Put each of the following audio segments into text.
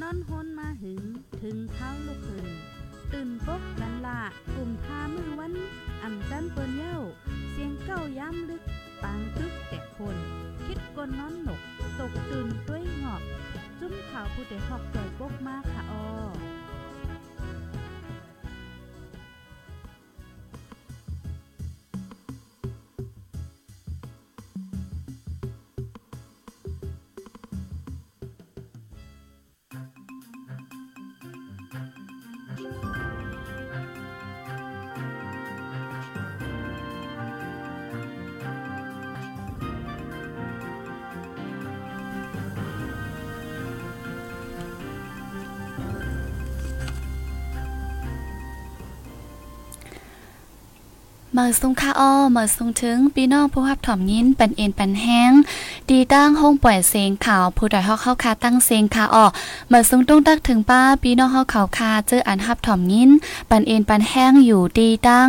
นอนฮนมาหึง ถึงเท้าลูกหึงตื่นปกกันละกลุ่มทามือวันอ่ำจันเปิ้นเย้า เสียงเก้าย้ำลึก ปางตึกแต่คน คิดกนนอนหนก ตกตื่นด้วยหงอบ จุ้มข่าวผู้เดหอกใจปกมากค่ะออ มือสุงค่าอ้อมือสุงถึงพี่น้องผู้รับถ่อมยินปันเอ็นปันแห้ง ดีตั้งห้องปล่อยเสียงข่าวผู้ใดฮอกเข้าคาตั้งเสียงข่าอ้อมือสุงต้องตักถึงป้าพี่น้องเฮาเขาคาเจออันรับถ่อมยินปันเอ็นปันแห้งอยู่ดีตั้ง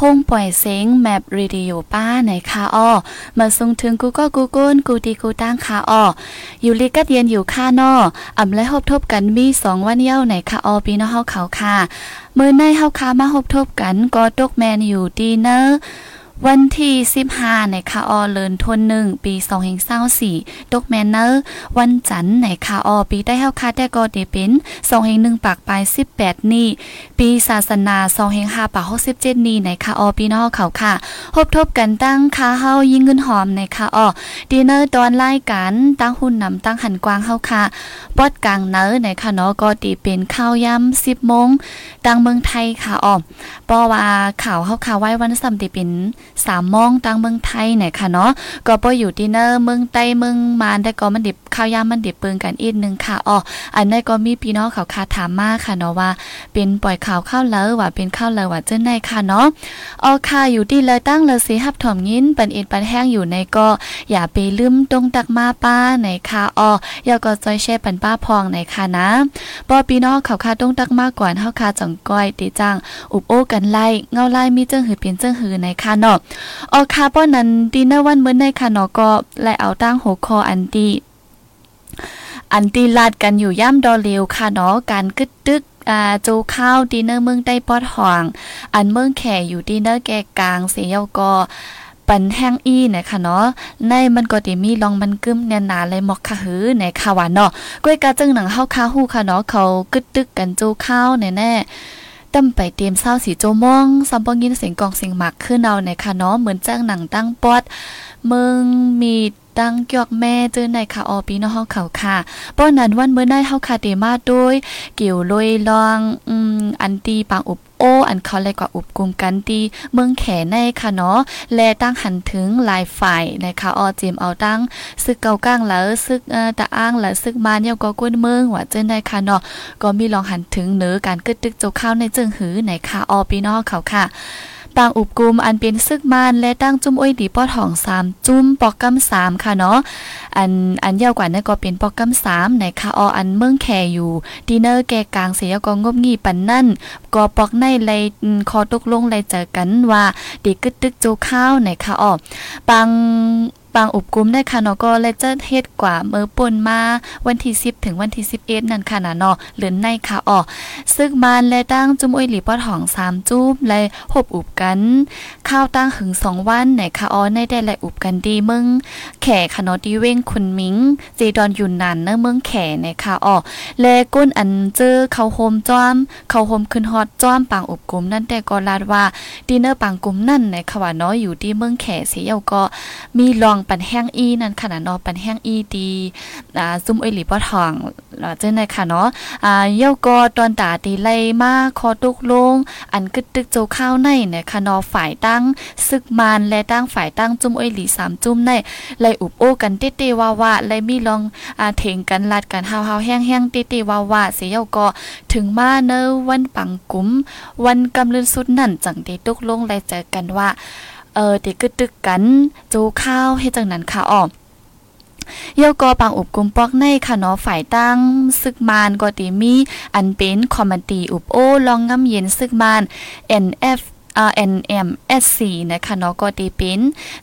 ห้องปล่อยเสียงแมปรีดิโอป้าในคาอ้อมือสุงถึงกูก็กูกุนกูตีกูตั้งคาอ้ออยู่ลิกัดเย็นอยู่ค่านออ่ำและหบทบกันมีสองวันเย้าในคาอ้อพี่น้องเฮาเขาคา มื่อในเฮาคามาหบทบกันก็ตกแมนอยู่ดีเนอะ วันที่15ในคาออเลินทนหนึ่งปี2024ตกแมนเนอร์วันจันทร์ในคาออปีได้เฮาคาแต่ก็ได้เป็น2.1ปากปลาย18 นี่ปีศาสนา2.5ปาก67นี่ในคาออปีนอกเขาค่ะพบทบกันตั้งคาเฮายิงเงินหอมในคาออดีเนอร์ตอนไล่กันตั้งหุ่นนำตั้งหันกว้างเฮาค่ะปอดกลางเนอร์ในคาเนาะก็ตีเป็นข้าวย่ำ10โมงตั้งเมืองไทยค่ะออปอว่าข่าวเฮาค่ะไว้วันสัมติเป็นสามมองตังเมืองไทยเนี่ยค่ะเนาะก็ปออยู่ดินเนอร์เมืองใต้เมืองมานได้ก็มันดิบข้าวยามมันดิบปิงกันอีกนึงค่ะอ๋ออันนี้ก็มีพี่น้องเขาคาถามมาค่ะเนาะว่าเป็นปล่อยข่าวข้าวเลอว่าเป็นข้าวเลอว่าเจ้าในค่ะเนาะอ๋อค่ะอยู่ที่เลยตั้งเลยสิฮับถอมยินปันเอ็นปันแห้งอยู่ในก็อย่าไปลืมตรงตักมาป้าในค่ะอ๋ออย่าก็จอยแช่ปันป้าพองในค่ะนะปอพี่น้องเขาคาตรงตักมากกว่าเฮาคาจังก้อยตีจังอุบโอ้กันไล่เงาไล่มีเจ้งหือเป็นเจ้งหือในค่ะเนาะออคาป้อนนั้นดีเนอร์วันเมื่อในค่ะเนาะก็และเอาตั้งหัวคออันดีอันตีลาดกันอยู่ย่ำดอเลียวค่ะเนาะการกึดตึกอ่าโจข้าวดีเนอร์เมืองใต้ปอดห่อง อันเมืองแข่อยู่ดีเนอร์แก่กลางเสียก็ปันแห้งอี้นะคะเนาะในมันก็ได้มีลองมันกึมเนี่ยนาเลยหมอกค่ะหือในคาวานเนาะก้วยกาจึงหนังเฮาคาฮู้ค่ะเนาะเขากึดตึกกันโจข้าวแน่ๆ ตั้มไปเตรียมเศร้าสีโจมองซัมปองยินเสียงกองเสียงหมักขึ้นเอาในค่ะเนาะเหมือนจ้างหนังตั้งปอดมึงมี ตั้งเกี่ยวแม่เจอในค่ะออปีนอเฮาเขาค่ะป้อนนั้นวันเมื่อได้เฮาคาเตมาด้วยเกี่ยวลอยลองอืมอันตีปางอุบโออันเขาเลยกว่าอุบกลุ่มกันตีเมืองแขในค่ะเนาะและตั้งหันถึงหลายฝ่ายนะคะออเจมเอาตั้งซึกเกาก้างแล้วซึกเอ่อตะอ้างแล้วซึกมาเนี่ยก็กวนเมืองว่าเจอในค่ะเนาะก็มีลองหันถึงเนื้อการกึดตึกเจ้าข้าวในเจิงหือในค่ะออปีนอเขาค่ะ ปางอุบกุมอันเป็นซึกมานและตั้งจุ้มอ้อยดีป้อทองสามจุ้มปอกกำสามค่ะเนาะอันอันยาวกว่านั่นก็เป็นปอกกำสามในค่ะออันเมืองแคอยู่ดีเนอร์แกกลางเสียก็งบงี่ปันนั่นก็ปอกในไลคอตกลงไลเจอกันว่าดีกึดตึกโจข้าวในค่ะออปัง ปางอุบกุมได้ค่ะเนาะก็เลยจะเฮ็ดกว่าเมื่อปนมาวันที่ 10 ถึงวันที่ 11 นั่นค่ะนะเนาะหรือในค่ะอ๋อซึกมันและตั้งจุ้มอ้ยหลีปอดหอง3จุ้มและหบอุบกันข้าวตั้งหึง2วันไหนค่ะอ๋อในได้และอุบกันดีมึงแขค่ะเนาะดีเว้งคุณมิงเจดอนอยู่นานเนอเมืองแขในค่ะอ๋อและก้นอันเจอเขาโฮมจ้อมเขาโฮมขึ้นฮอดจ้อมปางอุบกุมนั่นแต่ก็ลาดว่าดีเนอร์ปางกุมนั่นในค่ะว่าเนาะอยู่ที่เมืองแขเสียก็มีลองปันแห้งอีนั่นขนาดเนาะปันแห้งอีดีอ่าซุ่มเอหลีปอทองเจ้าในค่ะเนาะอ่าเย้าก็ตอนตาตีไล่มาคอตุกลง อันกึดตึกโจข้าวในเนี่ยค่ะเนาะฝ่ายตั้งซึกมานและตั้งฝ่ายตั้งจุ่มเอหลีสามจุ่มในไล่อุบโอ้กันเต้ๆว่าว่าไล่มีลองอ่าเถงกันลัดกันเฮาวๆแห้งๆเต้ๆว่าว่าเสียเย้าก็ถึงมาเนอวันปังกุ้มวันกำลืนสุดนั่นจังได้ตกลงไล่เจอกันว่า เออติกึดตึกกันจูข้าวให้จังนั้นค่ะอ๋อเยาก็ปังอุบกุมปอกในค่ะเนาะฝ่ายตั้งซึกมานก็ตีมี อันเป็นคอมมานตีอุบโอลองงำเย็นซึกมาน NF RNMSC นะคะเนาะก็ตีเป็น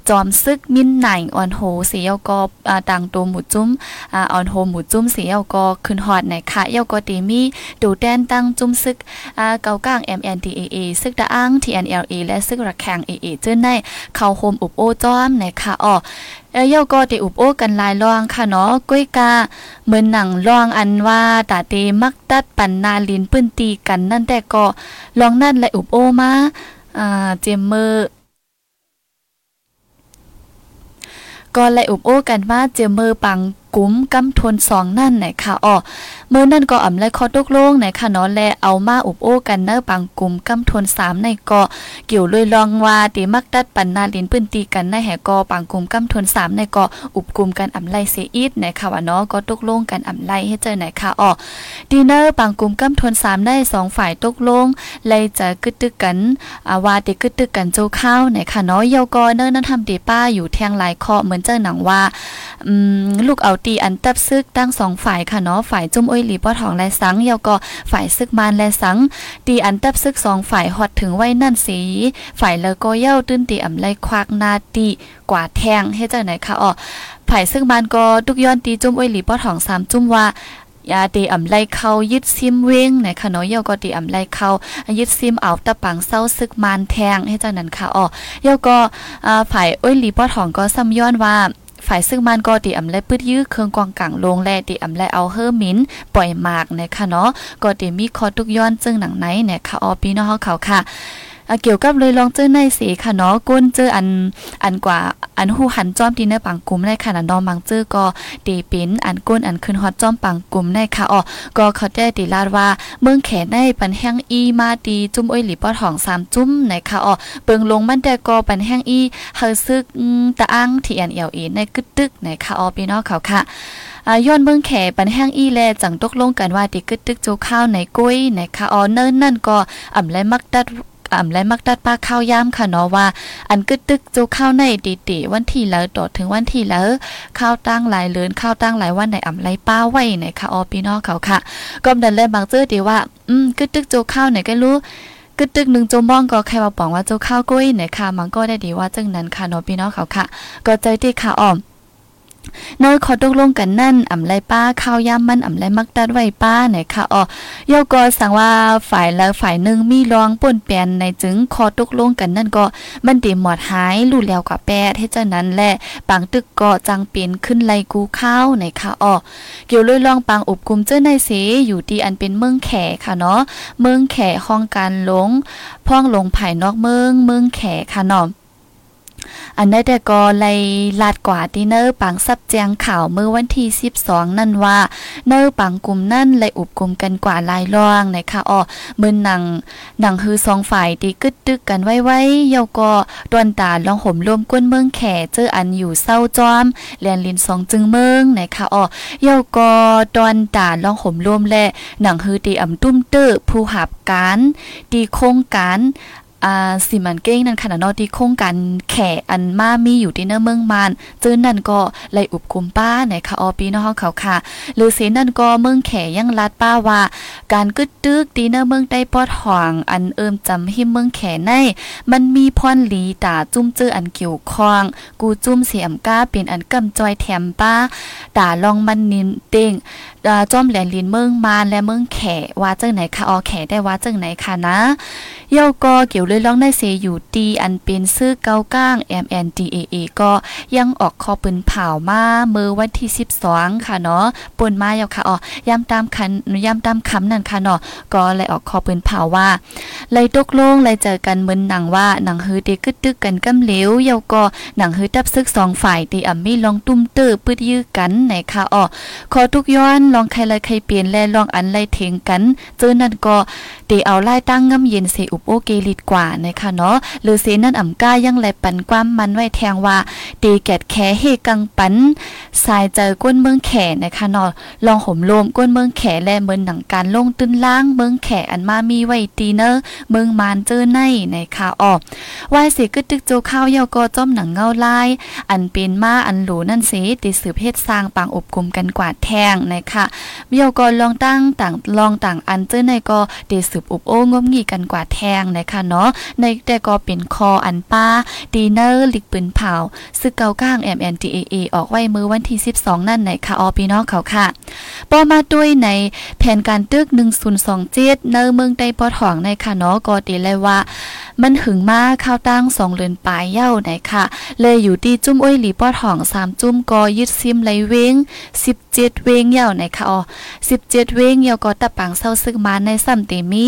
จอมซึกมินไหนออนโฮเสียก็ต่างตัวหมูจุ้มออนโฮหมูจุ้มเสียก็ขึ้นฮอดไหนค่ะเยาก็ตีมีดูแดนตั้งจุ้มซึกเกากลาง MNDAA ซึกตะอัง TNLA และซึกระแข่ง AA เจ้าในเข้าโฮมอุบโอจอมนะคะอ๋อเอ้ยก็ติอุบโอกันลายลองค่ะเนาะก้อยกาเหมือนหนังลองอันว่าตาเตมักตัดปันนาลินปื้นตีกันนั่นแต่ก็ลองนั่นและอุบโอมา อ่าเจมเมอร์ก็เลยอุบโอ้กันว่าเจมเมอร์ปัง กุ้มกำทนสองนั่นไหนค่ะอ๋อเมื่อนั่นก็อ่ำไลคอตกลงไหนค่ะเนาะแลเอามาอุบโอ้กันเนอปังกุ้มกำทนสามในก็เกี่ยวเลยลองว่าตีมักดัดปันนาลินปืนตีกันในแหก็ปังกุ้มกำทนสามในก็อุบกุมกันอ่ำไลเสียอีดไหนค่ะว่าเนาะก็ตกลงกันอ่ำไลให้เจอไหนค่ะอ๋อดีเนอร์ปังกุ้มกำทนสามได้สองฝ่ายตกลงเลยจะกึดตึกกันอาวาติกึดตึกกันโจข้าวไหนค่ะเนาะเยาก็เนอร์นั่นทำตีป้าอยู่แทงหลายคาะเหมือนเจ้าหนังว่าอืมลูกเอาตีอันตับซึกตั้งสองฝ่ายค่ะเนาะฝ่ายจุ้มอ้อยหลีป้อทองและสังเยาก็ฝ่ายซึกมานและสังตีอันตับซึกสองฝ่ายฮอดถึงไว้นั่นสี ฝ่ายแล้วก็เย้าตื้นตีอำไลควักนาตีกว่าแทงให้เจ้าไหนค่ะอ๋อฝ่ายซึกมานก็ทุกย้อนตีจุ้มอ้อยหลีป้อทองสามจุ้มว่ายาตีอำไลเข้ายึดซิมเวงในคะเนาะเยาก็ตีอำไลเข้ายึดซิมเอาตะปังเศร้าซึกมานแทงให้เจ้านั้นค่ะอ๋อเยาก็ฝ่ายอ้อยหลีป้อทองก็ซ้ำย้อนว่า ฝ่ายซึ่งมันก็ตีอำไลปืดยื้อเครื่องกองกลางลงแลตีอำไลเอาเฮอร์มินปล่อยมากนะคะเนาะก็ตีมีคอทุกย้อนจึงหนังไหนเนี่ยค่ะออปีน้องเขาค่ะ เกี่ยวกับเลยลองเจอในสีค่ะเนาะก้นเจออันอันกว่าอันหูหันจอมตีในปังกลุ่มในค่ะนองบางเจอก็ตีเป็นอันก้นอันขึ้นฮอตจอมปังกลุ่มในค่ะอ๋อก็เขาได้ตีลาดว่าเมืองแขในปันแห้งอีมาตีจุ้มอ้อยหลีป้อทองสามจุ้มในค่ะอ๋อเปิงลงมันแต่ก็ปันแห้งอีเฮาซึกตะอังที่อันเอลเอในกึดตึกในค่ะอ๋อพี่น้องเขาค่ะย้อนเมืองแขปันแห้งอีแลจังตกลงกันว่าติกึดตึกโจข้าวในกุ้ยในค่ะอ๋อเนิ่นนั่นก็อ่ำและมักดัด อ่ำและมักดัดปลาข้าวย่ามค่ะเนาะว่า อันกึดตึกโจข้าวในตีตีวันที่แล้วต่อถึงวันที่แล้วข้าวตั้งหลายเลือนข้าวตั้งหลายวันในอ่ำไรป้าไว้ในค่ะออพี่น้องเขาค่ะก็ดันเลยบางเจอดีว่า อืมกึดตึกโจข้าวไหนก็รู้กึดตึกหนึ่งโจม้องก็ใครมาบอกว่าโจข้าวกุ้ยไหนค่ะมันก็ได้ดีว่าจังนั้นค่ะเนาะพี่น้องเขาค่ะ ก็ใจที่ค่ะอ้อม เนยขอตกลงกันนั่นอ่ำไรป้าข้าวย่ำมันอ่ำไรมักตัดไว้ป้าไหนค่ะอ๋อยกก็สั่งว่าฝ่ายแล้วฝ่ายหนึ่งมีรองป่นเปลี่ยนในจึงขอตกลงกันนั่นก็มันดีหมอดหายรู้แล้วกว่าแปดให้เจ้านั้นแหละปังตึกก็จังเปลี่ยนขึ้นไลกูข้าวไหนค่ะอ๋อเกี่ยวเลยลองปังอบกุมเจ้าในเสอยู่ที่อันเป็นเมืองแขค่ะเนาะเมืองแขห้องการหลงพ่องหลงภายนอกเมืองเมืองแขค่ะเนาะ อันได้แต่ก็เลยลาดกว่าที่เนอร์ปังซับแจงข่าวเมื่อวันที่ 12 นั่นว่า เนอร์ปังกลุ่มนั่นเลยอุบกลุ่มกันกว่าลายล่องนะคะอ๋อเมื่อหนังหนังคือสองฝ่ายตีกึดตึกกันไว้ไว้เยาก็ตวนตาลองห่มรวมก้นเมืองแข่เจออันอยู่เศร้าจอมแลนลินสองจึงเมืองนะคะอ๋อเยาก็ตวนตาลองห่มรวมและหนังคือตีอ่ำตุ้มเตอผู้หับการตีโครงการ อ่าสิมันเก้งนั่นค่ะเนาะที่โครงการแข่อันมามีอยู่ที่เนื้อเมืองมานเจอนั่นก็ไลอุบคุมป้าไหนค่ะออปีน้องเขาค่ะ หรือเสนั่นก็เมืองแข่ยังลัดป้าว่า การกึดตึกตีเนื้อเมืองได้ปอดห่างอันเอิมจำหิมเมืองแข่ใน มันมีพรหลีตาจุ้มเจออันเกี่ยวข้องกูจุ้มเสียมก้าเป็นอันกำจอยแถมป้าตาลองมันนินเต้งจอมแหลนลินเมืองมานและเมืองแขว่าจังไหนคะออแขได้ว่าจังไหนคะนะเย่าก็เกี่ยวเลยร้องได้เสอยู่ตีอันเป็นซื้อเกาก้าง MNDAA ก็ยังออกคอปืนเผามาเมื่อวันที่ 12 ค่ะเนาะปนมาเยาค่ะอ๋อย่ำตามคันย่ำตามคำนั่นค่ะเนาะก็เลยออกคอปืนเผาว่าเลยตกลงเลยเจอกันเหมือนหนังว่าหนังฮือเดกึดตึกกันกำเหลวเยาก็หนังฮือตับซึกสองฝ่ายตีอ่ำมีลองตุ้มเตอปืดยื้อกันไหนค่ะอ๋อขอทุกย้อนลองใครเลยใครเปลี่ยนแลลองอันไล่เทงกันเจอนั่นก็ตีเอาไล่ตั้งงำเย็นเสอุบโอเกลิดกว่านะคะเนาะหรือเสนั่นอ่ำก้ายังไลปันความมันไว้แทงว่าตีแกดแคเฮกังปันสายเจอก้นเมืองแขนะคะเนาะลองห่มลมก้นเมืองแขแลเมืองหนังการลงตื้นล่างเมืองแขอันมามีไว้ตีเนอเมืองมานเจอในนะคะออกวายเสกึดตึกโจข้าวเยาก็จ้อมหนังเงาลาย อันเป็นมาอันหลูนั่นเสติสืบเพศสร้างปางอบกลุ่มกันกว่าแทงนะคะเยวก็ลองตั้งต่างลองต่างอันเจอในก็เดสืบอุบโอ้งมงีกันกว่าแทงนะคะเนาะในแต่ก็เป็นคออันป้าดีเนอร์ลิกปืนเผาซึกเกาก้าง MNDAA ออกไว้มือวันที่ 12 นั่นในค่ะออพี่น้องเขาค่ะปอมาด้วยในแผนการตึก 1027เนอเมืองใต้ปอถองในค่ะเนาะก็ดีเลยว่า มันหึงมาข้าวตั้งสองเลือนปลายเย้าไหนค่ะ เลยอยู่ที่จุ้มอ้อยหลีปอถองสามจุ้มก็ยึดซิมไหลเวง17 เวงเย้าไหนค่ะอ๋อ17 เวงเย้าก็ตะปังเศร้าซึกมาในซ้ำเตมี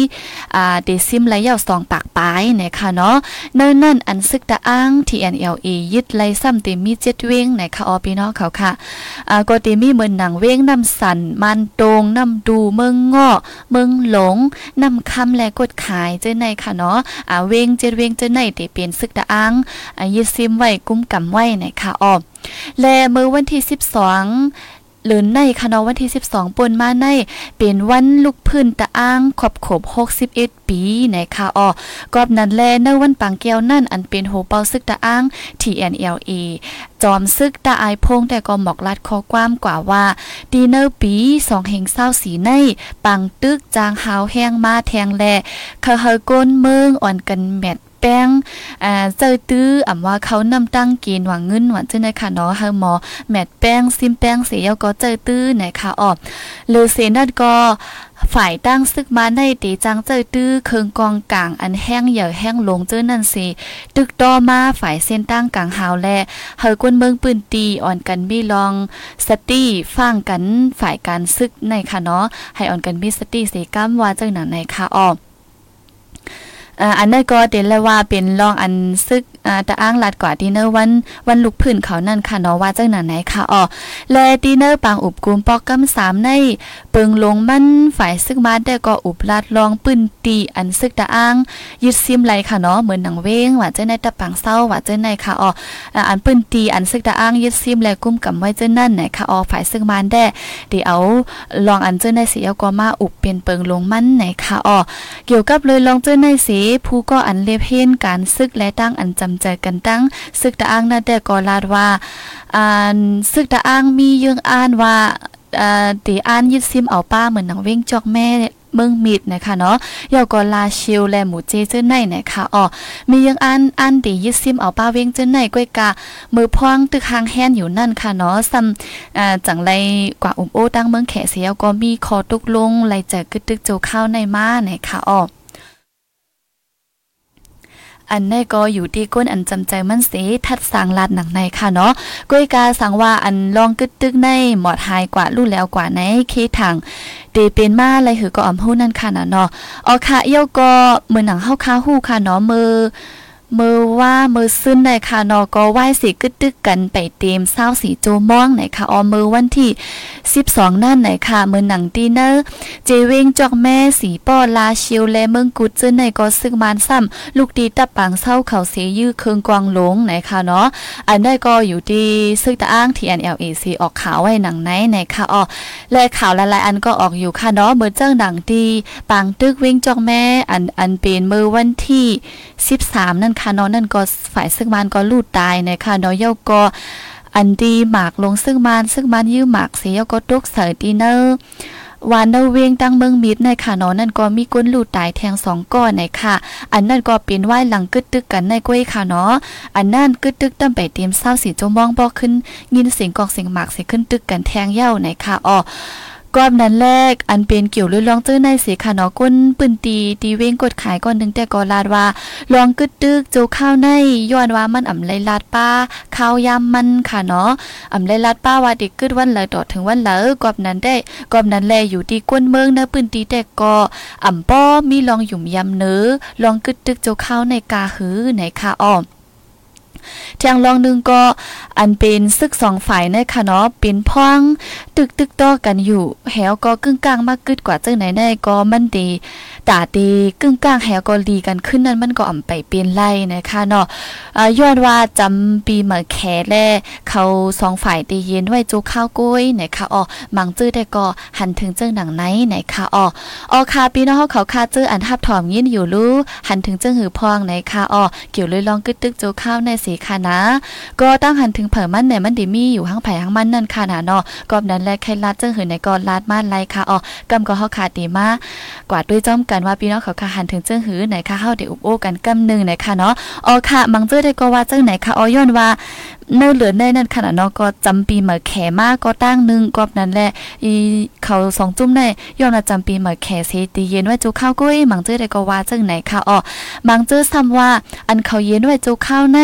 อ่าเดซิมไหลเย้าสองปากปลายนี่ยค่ะเนาะเนิ่นนั่นอันซึกตะอ้าง TNLA ยึดไหลซ้ำเตมี7เวงไหนค่ะออพี่น้องเขาค่ะอ่าก็เตมีเหมือนหนังเวงน้ำสันมันโตงน้ำดูเมืองเงาะเมืองหลงน้ำคำและกดขายเจ้าในค่ะเนาะอ่าเวงเจ็ดเวงเจ้าในเตเป็นซึกตะอ้างอ่ายึดซิมไว้กุ้มกำไว้นะคะออและเมื่อวันที่ 12 หรือในคณะวันที่ 12ปนมาใน เป็นวันลูกพื้นตะอ้างขอบขบ61 ปีในคะอ๋อกอบนั้นแลในวันปังแก้วนั่นอันเป็นโหเปาซึกตะอ้าง TNLA จอมซึกตะอายพงแต่ก็หมอกลัดข้อความกว่าว่า ดีเนอร์ปีสองเฮงเศร้าสีใน ปังตึกจางหาวแห้งมาแทงแลเขาเฮอก้นเมืองอ่อนกันแมด ป้งอ่าเจอตื้ออ่ำว่าเขานำตั้งกณฑ์หวังเงินหวังเจ้าในค่ะเนาะเฮาหมอแมดแป้งซิมแป้งเสียก็เจอตื้อนะคะออกเลอเซนัดก็ฝ่ายตั้งซึกมาในตีจังเจอตื้อเคืองกองกลางอันแห้งเหย่อแห้งลงเจ้านั่นสิตึกต่อมาฝ่ายเส้นตั้งกลางหาวแลเฮากวนเมืองปืนตีอ่อนกันมีลองสตีฟังกันฝ่ายการซึกในค่ะเนาะให้อ่อนกันมีสตีเสกัมว่าเจ้าหนังในค่ะออก อันนั้นก็เต็นแลยว่าเป็นรองอันซึก ตะอ้างลัดกว่าดีเนอร์วันวันลุกพื้นเขานั่นค่ะเนาะว่าจังหนัไหนค่ะอ๋อและดีเนอร์ปางอุบกุมปอกกำสามในเปิงลงมันฝ่ายซึกมาได้ก็อุบลาดลองปืนตีอันซึกตะอ้าง ยึดซิมไหลค่ะเนาะเหมือนหนังเว้งว่าเจ้าในตะปังเศร้าว่าเจ้าในค่ะอ๋ออันปืนตีอันซึกตะอ้างยึดซิมและกุ้มกำไว้เจ้านั่นไหนค่ะอ๋อฝ่ายซึกมาได้เดี๋ยวเอาลองอันเจ้าในเสียก็มาอุบเป็นเปิงลงมันไหนค่ะอ๋อเกี่ยวกับเลยลองเจ้าในสีผู้ก็อันเลเพนการซึกและตั้งอันจำใจกันตั้งซึกตะอ้างนั่นแต่ก็ลาดว่าอ่าซึกตะอ้างมียังอ่านว่าอ่าตีอ่านยึดซิมเอาป้าเหมือนนังเว้งจอกแม่เมืองมิดนะคะเนาะยอก็ลาชิวและหมูเจเจ้าไหนนะคะอ๋อมียังอันอันตียึดซิมเอาป้าเวงเจ้าไนก้อยกามือพองตึกหางแฮนอยู่นั่นค่ะเนาะซ้ำอ่าจังไรกว่าอุ้มโอตั้งเมืองแขเสียก็มีคอตุกลงไหลจอกึดตึกโจข้าวในมานะคะอ๋อ อันนี้ก็อยู่ที่ก้นอันจำใจมันเสทัดสางลาดหนังในค่ะเนาะก้อยกาสังว่าอันลองกึดตึกในหมอดหายกว่าลู่แล้วกว่าในเคทางเตเป็นมาอะไรหือก็อำหู้นั่นค่ะนะเนาะอ๋อค่ะเอี้ยวก็เหมือนหนังเฮาคาหู้ค่ะเนาะมือ มือว่ามือซึ้นในค่ะนอก็ไหว้สีกึดตึกกันไปเต็มเศร้าสีโจม่องไหนค่ะออมือวันที่ 12 นั่นไหนค่ะมือหนังตีเนอร์เจเวงจอกแม่สีป้อลาชิวและเมืองกุดจึ้นในก็ซึกมานซ้ำลูกตีตะปังเศร้าเขาเสียยื้อเคืองกวางหลงไหนค่ะเนาะอันได้ก็อยู่ที่ซึกตะอ้าง TNLAC ออกข่าวไว้หนังไหนไหนค่ะอ๋อและข่าวหลายๆอันก็ออกอยู่ค่ะเนาะเมื่อเจ้าหนังตีปังตึกเวงจอกแม่อันอันเป็นมือวันที่ 13 นั่นค่ะนาะนั่นก็ฝ่ายซึ่งมันก็ลูดตายนะคะเนาะเย้าก็อันดีหมากลงซึ่งมันซึ่งมันยื้อหมากเสียก็ตกเสยตีเนอร์วานเนเวงตั้งเมืองมิดในค่ะเนาะนั่นก็มีก้นลูดตายแทงสองก้อนในค่ะ อันนั่นก็เป็นไหวหลังกึดตึกกันในกล้วยค่ะเนาะอันนั่นกึดตึกตั้งไปเตรียมเศร้าสีจมองบอกขึ้น ยินเสียงกอกเสียงหมากเสียขึ้นตึกกันแทงเย้าในค่ะอ๋อ กอบนั้นแรก อันเป็นเกี่ยวเรื่องลองเจอในสีค่ะเนาะก้นปืนตีตีเว้งกดขายก่อนหนึ่งแต่ก็ลาดว่าลองกึดตึกโจข้าวในย้อนว่ามันอ่ำไรลาดป้าข้าวยำมันค่ะเนาะอ่ำไรลาดป้าว่าดิกึดวันละต่อถึงวันละกอบนั้นได้กอบนั้นแลอยู่ที่ก้นเมืองนะปืนตีแต่ก็อ่ำป้อมีลองหยุ่มยำเนื้อลองกึดตึกโจข้าวในกาหือในค่ะอ้อม ทางลองนึงก็อันเป็นซึกสองฝ่ายในค่ะเนาะเป็นพ้องตึกตึกต่อกันอยู่แหวก็กึ่งกลางมากกึดกว่าเจ้าไหนได้ก็มันดี ตาดีกึ่งกลางแหก็ดีกันขึ้นนั้นมันก็อ่ำไปเป็นไล่นะคะเนาะอ่ายอดว่าจำปีเหมือแขแลเขาสองฝ่ายตีเย็นไว้โจข้าวกุ้ยนะคะอ๋อมังจื้อได้ก็หันถึงเจ้าหนังไหนนะคะอ๋ออ๋อค่ะพี่น้องเขาค่ะจื้ออันทับถอมยินอยู่รู้หันถึงเจ้าหือพองไหนคะอ๋อเกี่ยวเลยลองกึดตึกโจข้าวในสีค่ะนะก็ตั้งหันถึงเผอมันเนี่ยมันดีมีอยู่ห้างไผ่ห้างมันนั่นค่ะนะเนาะกอบนั้นแลใครลัดเจึงหือในกอลาดมาไลค่ะอ๋อกำก็เฮาขาดดีมากว่าด้วยจ้อมกันว่าพี่น้องเขาค่ะหันถึงเจึงหือไหนค่ะเฮาได้อุบโอ้กันกำนึงไหนค่ะเนาะอ๋อค่ะมังเจอได้ก็ว่าเจังไหนค่ะอ๋อย้อนว่าเนื้อเหลือในนั่นขนาดเนาะก็จำปีเหมือแขมากก็ตั้งนึงกอบนั้นแหละอีเขาสองจุ่มในย้อนว่าจำปีเหมือแขเสตีเย็นว่าจูข้าวกุ้ยมังเจอได้ก็ว่าเจังไหนค่ะอ๋อมังเจอซ้ำว่าอันเขาเย็นไว้จูข้าวใน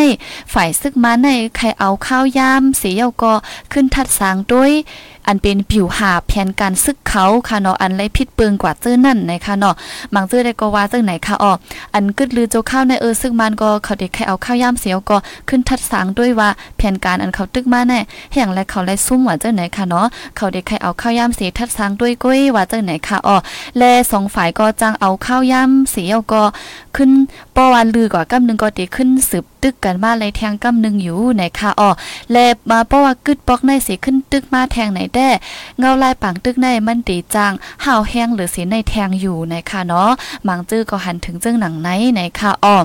ฝ่ายซึกมาในใครเอาข้าวยามเสียก็ขึ้นทัดสางด้วย อันเป็นผิวหาแผนการซึกเขาค่ะเนาะอันไรพิษเปิงกว่าเจ้อนั่นนะคะเนาะบางเจ้อได้ก็ว่าจังไหนค่ะอ๋ออันกึดลือโจข้าวในเออซึ่งมันก็เขาได้แค่เอาข้าวยามเสียวก็ขึ้นทัดสางด้วยว่าแผนการอันเขาตึกมาแน่แห่งและเขาไล่ซุ่มว่าเจ้าไหนค่ะเนาะเขาได้แค่เอาข้าวยามเสียทัดสางด้วยก้อยว่าเจ้าไหนค่ะอ๋อและสองฝ่ายก็จังเอาข้าวยามเสียวก็ขึ้นปอวันลือกว่ากำนึงก็ได้ขึ้นสืบ ตึกกันมาเลยแทงกำนึงอยู่ไหนค่ะอ๋อและมาป้อว่ากึดปอกในสิขึ้นตึกมาแทงไหนแด้เงาลายปังตึกในมันตีจางห่าวแห้งหรือสีในแทงอยู่นะคะเนาะมังจื้อก็หันถึงเจ้งหนังไหนไหนค่ะอ้อ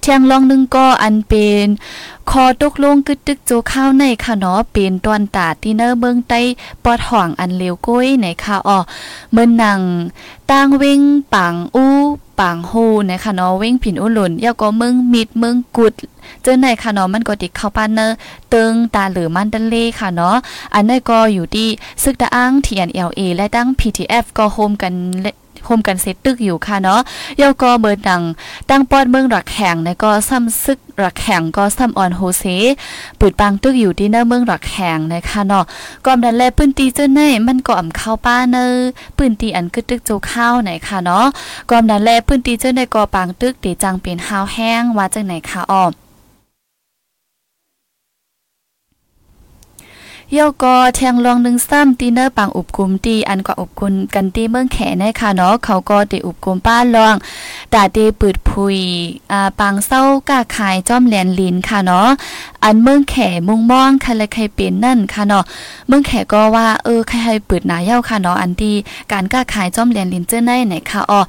เทียงลองนึงก็อันเป็นคอตกลงกึดตึกโจข้าวในค่ะเนาะเป็นตอนตาที่เนอร์เมืองใต้ปอดห่องอันเลวก้อยในค่ะอ้อเมื่อนังตั้งวิ่งปังอู้ ปังโฮนะคะเนาะวิ่งผินอุหลุนยาก็มึงมิดมึงกุดเจอไหนค่ะเนาะมันก็ติดเข้าปานเนอร์เติงตาหรือมันดันเล่ค่ะเนาะอันนี้ก็อยู่ที่ซึกตะอ้าง TNLA และตั้ง PTF ก็โฮมกัน โฮมกันเซตตึกอยู่ค่ะเนาะยาก็เบิดดังตั้งปอดเมืองรักแข่งในก็ซ้ำซึกรักแข่งก็ซ้ำออนโฮเซปืดปังตึกอยู่ที่หน้าเมืองรักแข่งนะคะเนาะกอมดันแลปืนตีเจ้าในมันก็อ่ำเข้าป้าเนอปืนตีอันกึดตึกโจข้าวไหนค่ะเนาะกอมดันแลปืนตีเจ้าในก็ปังตึกตีจังเป็นห้าวแห้งว่าจังไหนค่ะอ้อ เย่าก็แทงลองหนึ่งซ้ำตีเนอร์ปังอุบกุมตีอันกว่าอุบกุมกันตีเมืองแขนค่ะเนาะเขาก็ได้อุบกุมป้าลองตาเดปืดพุยอ่าปังเศร้ากาขายจ้อมแหลนลินค่ะเนาะอันเมืองแขมุงมองใครละใครเป็นนั่นค่ะเนาะเมืองแขก็ว่าเออใครให้ปืดหนาเย้าค่ะเนาะอันดีการกาขายจ้อมแหลนลินเจ้าในไหนค่ะอ๋อ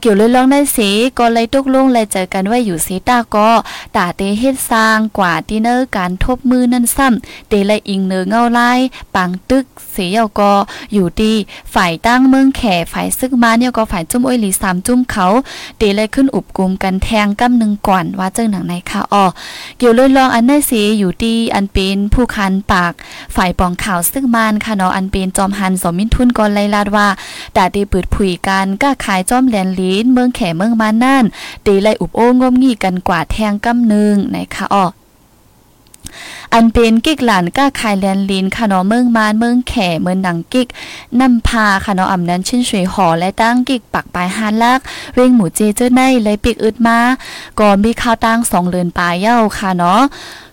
เกี่ยวเลยลองได้สีก็เลยตุกลงเลยเจอกันไว้อยู่สีตาก็ตาเตเฮ็ดสร้างกว่าตีเนอร์การทบมือนั่นซ้ำเตเลยอิงเนือเงาไล่ปังตึกเสียก็อยู่ดีฝ่ายตั้งเมืองแข่ฝ่ายซึกมาเนี่ยก็ฝ่ายจุ้มอ้อยหลีสามจุ้มเขาเตเลยขึ้นอุบกุมกันแทงกำหนึ่งก่อนว่าเจ้าหนังในค่ะอ๋อเกี่ยวเลยลองอันได้สีอยู่ดีอันเป็นผู้คันปาก ฝ่ายปองข่าวซึกมานค่ะเนาะอันเป็นจอมหันสมินทุนก่อนไล่ลาดว่าตาดีปืดผุยกันก้าขายจอมแหลนลีนเมืองแข่เมืองมานั่นตีไล่อุบโอ้งมงี้กันกว่าแทงกำหนึ่งในค่ะอ๋อ อันเป็นกิกหลานก้าคายแลนลินค่ะเนาะเมืองมานเมืองแข่เมืองหนังกิกนำพาค่ะเนาะอำนั้นชิ้นสวยหอและตั้งกิกปักปลายฮานลักเวงหมูเจเจ้าในเลยปิกอึดมาก่อนมีข้าวตั้งสองเลือนปลายเย้าค่ะเนาะ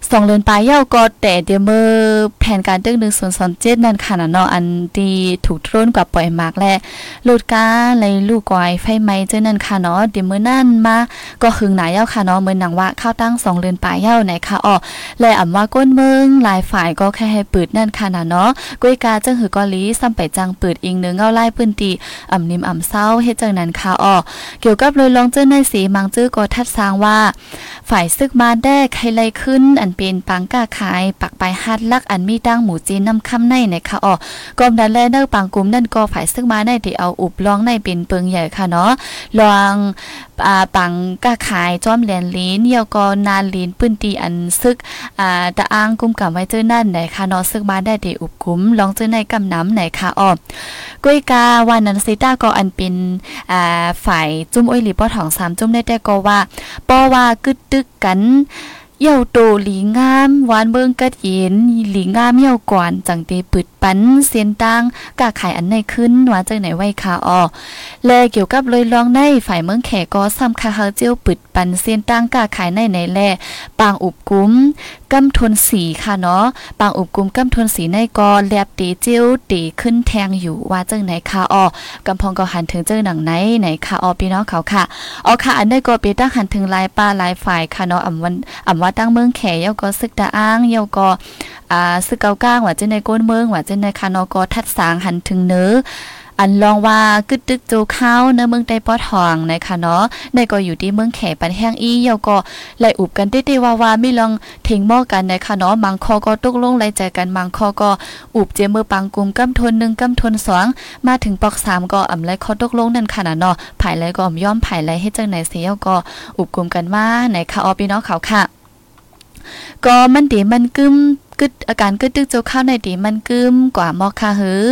สองเลือนปลายเย้าก็แต่เดี๋ยวมือแผนการตึ้งหนึ่งส่วนสอนเจ็ดนั่นค่ะเนาะอันดีถูกทร่นกว่าปล่อยมากและลูดกาเลยลูกกอยไฟไหม้เจ้านั่นค่ะเนาะเดี๋ยวมือนั่นมาก็หึงหนาเย้าค่ะเนาะเหมือนหนังว่าข้าวตั้งสองเลือนปลายเย้าไหนค่ะอ๋อและอ่ำว่าก้นเมืองหลายฝ่ายก็แค่ให้ปืดนั่นค่ะนะเนาะก้วยกาจังหือกอลีซ้ำไปจังปืดอิงเนื้อเงาไล่พื้นตีอ่ำนิมอ่ำเศร้าเฮ็ดจังนั้นค่ะอ๋อเกี่ยวกับเลยลองเจ้าในสีมังจื้อก็ทัดสร้างว่า ฝ่ายซึกมาแด้ใครไล่ขึ้นอันเป็นปังก้าขายปักไปฮัดลักอันมีตั้งหมูจีนน้ำคำในในค่ะอ๋อกอมดันแลเนอร์ปังกลุ่มนั่นก็ฝ่ายซึกมาได้ที่เอาอุบลองในเป็นเปิงใหญ่ค่ะเนาะลองอ่าปังก้าขายจอมแหลนลีนเยาก็นานลีนปื้นตีอันซึกอ่าตะอ้างกุมกับไว้เจอนั่นไหนค่ะเนาะซึกมาได้เดอุบคุ้มลองเจอในกำน้ำไหนค่ะอ้อก้ยกาวันนันซิต้าก็อันเป็นอ่าฝ่ายจุ้มอ้อยหลีป้อถองสามจุ้มได้แต่ก็ว่าป้อว่ากึดตึกกัน เย่าโตหลีงามหวานเบิงกัดเย็นหลีงามเย่าก่อนจังเตปึดปันเสียนตังกาขายอันไหนขึ้นว่าจังไหนไว้ค่ะอ๋อแลเกี่ยวกับเลยลองในฝ่ายเมืองแขกก็ซ้ำคาเฮาเจียวปึดปันเสียนตังกาขายในไหนแลปางอุบกุ้มกำทนสีค่ะเนาะปางอุบกุมกำทนสีในกอแลบตีเจียวตีขึ้นแทงอยู่ว่าจังไหนค่ะอ๋อกำพองก็หันถึงเจ้าหนังไหนไหนค่ะอ๋อพี่น้องเขาค่ะอ๋อค่ะอันได้ก็เปตั้งหันถึงลายป้าลายฝ่ายค่ะเนาะอ่ำวันอ่ำว่าตั้งเมืองแขเยาก็ซึกตาอ้างเยาก็อ่าซึกเกาก้างว่าจะในก้นเมืองว่าจะในคานอก็ทัดสางหันถึงเนื้ออันลองว่ากึดตึกโจเข้าเนื้อเมืองใต้ปอทองนะคะเนาะในก็อยู่ที่เมืองแขปันแห้งอีเยาก็ไล่อุบกันเต้ๆว่าว่าไม่ลองทิ้งหม้อกันนะคะเนาะมังคอก็ตกลงไล่ใจกันมังคอก็อุบเจมือปังกลุ่มกำทน1กำทน2มาถึงปอก3ก็อำไลคอตกลงนั่นค่ะเนาะภายไลก็ย่อมภายไลให้จังไหนเสียก็อุบกลุ่มกันมาในค่ะออพี่น้องเขาค่ะ ก็มันดีมันกึมกึดอาการกึดตึกโจข้าวในดีมันกึมกว่ามอค่ะหือ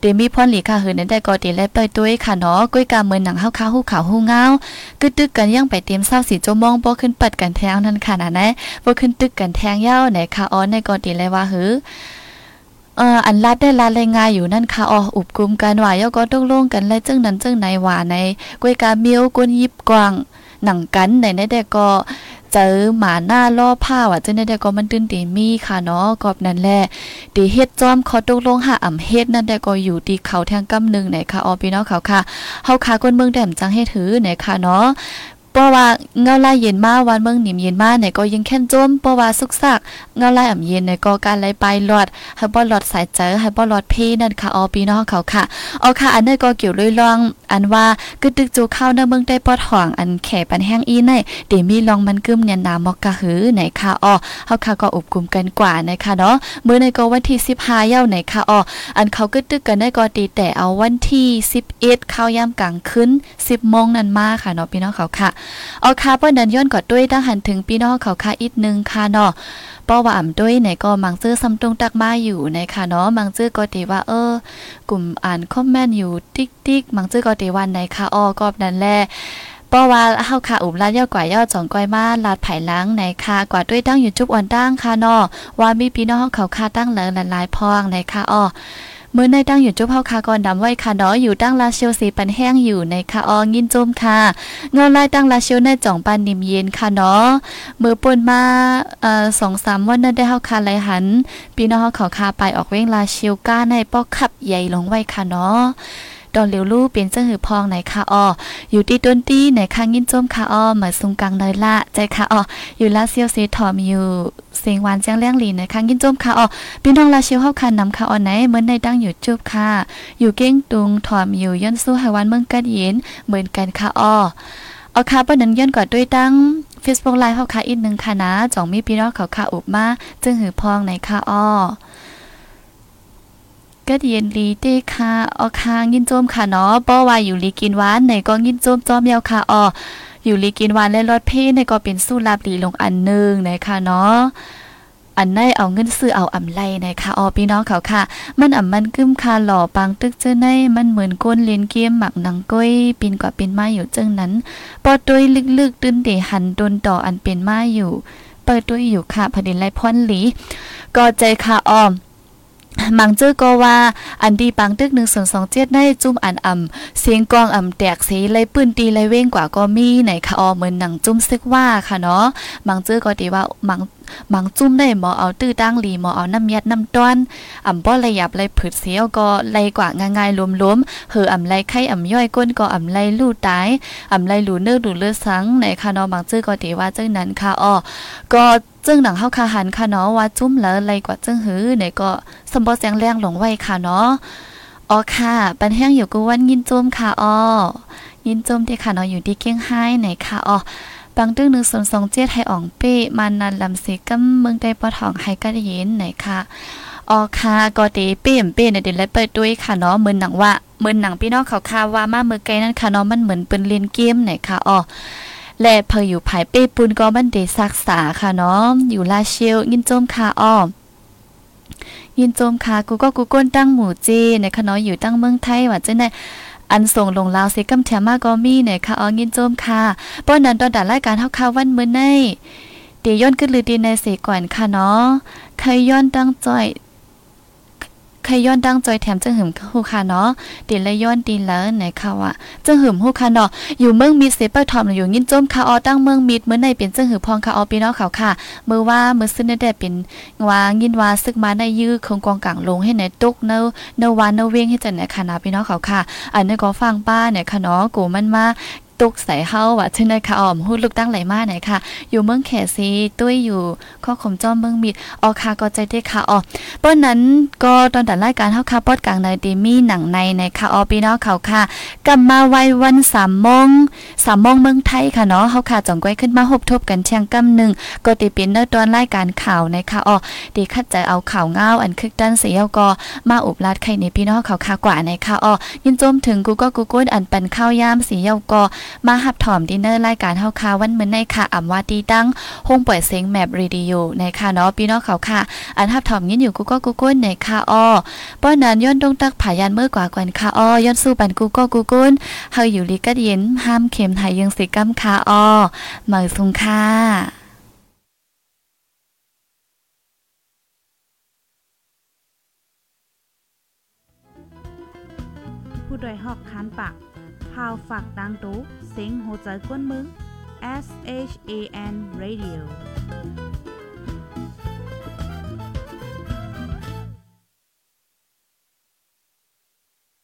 เดมีพรหลีค่ะหือนั้นได้ก็ดีและเปด้วยค่ะเนาะก้อยกาเมือนหนังเฮาค้าฮู้ขาวฮู้เงากึดตึกกันยังไปเตรียมเศร้าสีโจมองบ่ขึ้นปัดกันแทงนั่นค่ะนะนะบ่ขึ้นตึกกันแทงยาวไหนค่ะอ๋อในก็ดีเลยว่าหือเอ่ออันลัดได้ลาดรายงานอยู่นั่นค่ะอ๋ออุบกุมกันว่าย่อก็ต้องลงกันและจึงนั้นจึงไหนว่าในก้อยกาเมียวก้นยิบกวางหนังกันในในแต่ก็ เจอหมาหน้าล่อผ้าว่ะเจ้าเนี่ยก็มันตื่นตีมีค่ะเนาะกอบนั่นแหละตีเฮ็ดจอมเขาตกลงหาอ่ำเฮ็ดนั่นได้ก็อยู่ตีเขาแทงกำนึงไหนค่ะออพี่น้องเขาค่ะเฮาค่ะคนเมืองแดมจังให้ถือไหนค่ะเนาะ เพราะว่าเงาลายเย็นมาวันเมืองหนิมเย็นมาเนี่ยก็ยังแค่นจมเพราะว่าสุกซักเงาลายอ่ำเย็นเนี่ยก็การไล่ไปหลอดให้บ่หลอดสายเจอให้บ่หลอดเพนั่นค่ะออพี่น้องเขาค่ะเอาค่ะอันนี้ก็เกี่ยวเลยลองอันว่ากึดตึกจูเข้าในเมืองได้ปอดห่องอันแขปันแห้งอีในเดี๋ยวมีลองมันกึมเนี่ยนามอกกะหือไหนค่ะออเฮาค่ะก็อบกลุ่มกันกว่านะคะเนาะมื้อในก็วันที่15เย้าไหนค่ะอออันเขากึดตึกกันได้ก็ตีแต่เอาวันที่11เข้ายามกลางคืน10โมงนั้นมาค่ะเนาะพี่น้องเขาค่ะเอาค่ะเปิ้นนั้นย้อนกอดด้วยตั้งหันถึงพี่น้องเขาค่ะอีกนึงค่ะเนาะป้อว่าอ่ำด้วยไหนก็มังซื้อซ้ำตรงตักมาอยู่ในค่ะเนาะมังซื้อก็ตีว่าเออกลุ่มอ่านคอมเมนต์อยู่ติ๊กติ๊กมังซื้อก็ตีวันในค่ะอ้อกอบนั่นแหละเพราว่าเฮาค่ะอุบลาดยอดกว่ายอดจองก้อยมาลาดไผ่ล้างในค่ะกว่าด้วยตั้งอยู่จุบอ่อนตั้งค่ะเนาะว่ามีพี่น้องเขาค่ะตั้งเหลือหลายๆพองในค่ะอ้อ มื้อในตั้งอยู่จุบเฮาคาก่อนดำไว้ค่ะเนาะอยู่ตั้งลาเชียวสีปันแห้งอยู่ในค่ะอองินจมค่ะเงาลายตั้งลาเชียวในจ่องปันนิ่มเย็นค่ะเนาะมือป่นมาเอ่อ2-3วันนั้นได้เฮาคาไหลหันพี่น้องเฮาเขาคาไปออกเว้งลาเชียวก้าในปอกขับใหญ่ลงไว้ค่ะเนาะดอนเหลียวลู่เป็นเจ้าหือพองไหนคะอออยู่ที่ต้นตี้ไหนข้างยินจมคะอ้อมาซุงกังเลยละใจคะอออยู่ลาเซียวซีถอมอยู่ เสียงหวานเจียงเลี้ยงหลีในข้างยินจมค่ะอ้อพี่น้องลาเชียวเฮาคันนำค่ะอ้อไหนเหมือนในตั้งอยู่จุบค่ะ อยู่เก้งตุงถอมอยู่ย้อนสู้ไหวันเมืองกัดเย็นเหมือนกันค่ะอ้อเอาค่ะปนนั้นย้อนกอดด้วยตั้ง Facebook ไลฟ์เฮาค่ะอีกนึงค่ะนะจ่องมีพี่น้องเขาค่ะอุบมาจึงหือพองในค่ะอ้อก็เย็นลีเต้ค่ะออคางยินโจมค่ะเนาะป้อว่าอยู่ลีกินหวานในก็ยินโจมจอมยาวค่ะอ้อ อยู่ลีกินวานและรถเพ่ในก็เป็นสู้ลาบลีลงอันนึงนะคะเนาะอันในเอาเงินซื้อเอาอำไลนะคะออพี่น้องเขาค่ะ มันอ่ำมันกึ้มคาหล่อปังตึกเจ้าในมันเหมือนก้นเลียนเกียมหมักหนังก้อยปีนกว่าเป็นไม้อยู่จึงนั้นปอตุยลึกๆตื้นเดหันโดนต่ออันเป็นไม้อยู่ เปิดด้วยอยู่ค่ะพดินไรพรหลีก็ใจค่ะออม มังเจอก็ว่าอันดีปังตึกหนึ่งส่วนสองเจ็ดในจุ่มอันอ่ำเสียงกองอ่ำแตกสีไล่ปืนตีไล่เว้งกว่าก็มีไหนคะออเหมือนหนังจุ่มซึกว่าค่ะเนาะมังเจอก็ดีว่ามังมังจุ่มได้หมอเอาตื้อตั้งหลีหมอเอาน้ำยัดน้ำต้อนอ่ำบ่ระยับไล่ผืดเสียวก็ไล่กว่าง่ายๆรวมๆเหืออ่ำไล่ไข่อ่ำย่อยก้นก็อ่ำไล่ลู่ตายอ่ำไล่หลูเนื้อหลูเลือดสังไหนค่ะเนาะมังเจอก็ดีว่าจังนั้นค่ะอ้อก็จึงหนังเฮาคาหันค่ะเนาะว่าจุ้มแล้วไล่กว่าจึงหือไหนก็สมบ่แสงแรงหลงไว้ค่ะเนาะอ๋อค่ะปันแห้งอยู่กูวันยินจุ้มค่ะอ้อยินจุ้มที่ค่ะเนาะอยู่ที่เกี้ยงไฮ้ไหนค่ะอ๋อ บางตึ้งหนึ่งส่วนสองเจ็ดให้อ่องเป้มานันลำเสกัมเมืองได้ปอทองให้กะเย็นไหนค่ะอ๋อค่ะก็ตีเป้มเป้เนี่ยเดี๋ยวไล่เปิดด้วยค่ะเนาะเหมือนหนังว่าเหมือนหนังพี่น้องเขาค่ะว่ามาเมื่อไกลนั้นค่ะเนาะมันเหมือนเป็นเล่นเกมไหนค่ะอ๋อและเพออยู่ภายเป้ปุนก็มันเดซักษาค่ะเนาะอยู่ลาเชียวยินโจมค่ะอ้อยินโจมค่ะกูก็กูก้นตั้งหมู่จีในคะเนาะอยู่ตั้งเมืองไทยว่าจะได้ อันส่งลงลาวเซกัมแถมมาก็มีเนี่ยค่ะอ๋อยินโจมค่ะป้อนนั้นตอนดัดรายการเฮาค่ะวันมื้อในเดี๋ยวย้อนขึ้นลือดีในเสก่อนค่ะเนาะใครย้อนตั้งจอย ใครย้อนดังจอยแถมจังหึมฮู้ค่ะเนาะดินละย้อนดินแล้วไหนค่ะว่าจังหึมฮู้ค่ะเนาะอยู่เมืองมีเซเปอร์ทอมอยู่ยินจมค่ะออตั้งเมืองมีดเมื่อในเป็นจังหึพองค่ะออพี่น้องเขาค่ะมือว่ามือซึ่งได้เป็นว่ายินว่าซึกมาในยื้อคงกองกลางลงให้ในตุกเนเนวานเนเวงให้จังไหนค่ะนะพี่น้องเขาค่ะ อันนี้ก็ฟังป้าเนี่ยค่ะเนาะกูมันมา ตุกใส่เฮาว่าชื่อนะคะออมฮู้ลูกตั้งไหลมาไหนค่ะ อยู่เมืองแขซีตุ้ยอยู่ข้อขมจ้อมเมืองมีดออค่ะก็ใจได้ค่ะอ๋อเปิ้นนั้นก็ตอนตัดรายการเฮาค่ะปอดกลางในดีมีหนังในในค่ะออพี่น้องเขาค่ะกลับมาไววัน3โมง3โมงเมืองไทยค่ะเนาะเฮาค่ะจ่องก้อยขึ้นมาหบทบกันเชียงกำหนึ่งก็ติเป็นเนอตอนรายการข่าวในค่ะอ๋อดีคัดใจเอาข่าวเงาอันคึกด้านเสียก็มาอุบลาดไข่ในพี่น้องเขาค่ะกว่าในค่ะอ๋อยินจมถึงกูก็กูก้นอันเป็นข้าวยามสีเยาก็มาหับถอมดินเนอร์รายการเฮาค่ะวันมื้อในค่ะอำว่าดีดังห้องปล่อยเสียงแมปรีดิโอในค่ะเนาะพี่น้องเขาค่ะ อันหับถอมยินอยู่กูก็กูก้นในค่ะอ้อป้อนนั้นย้อนดงตักผายันเมื่อกว่ากวนค่ะอ้อย้อนสู้ปันกูก็กูก้นเฮาอยู่ลิกัดเย็นห้ามเข็มไทยยังสิกำค่ะอ้อเหมยสุงค่ะผู้ดยหอกคานปากพาวฝากดังตู้ เซ็งโหใจกวนมึง S H A N Radio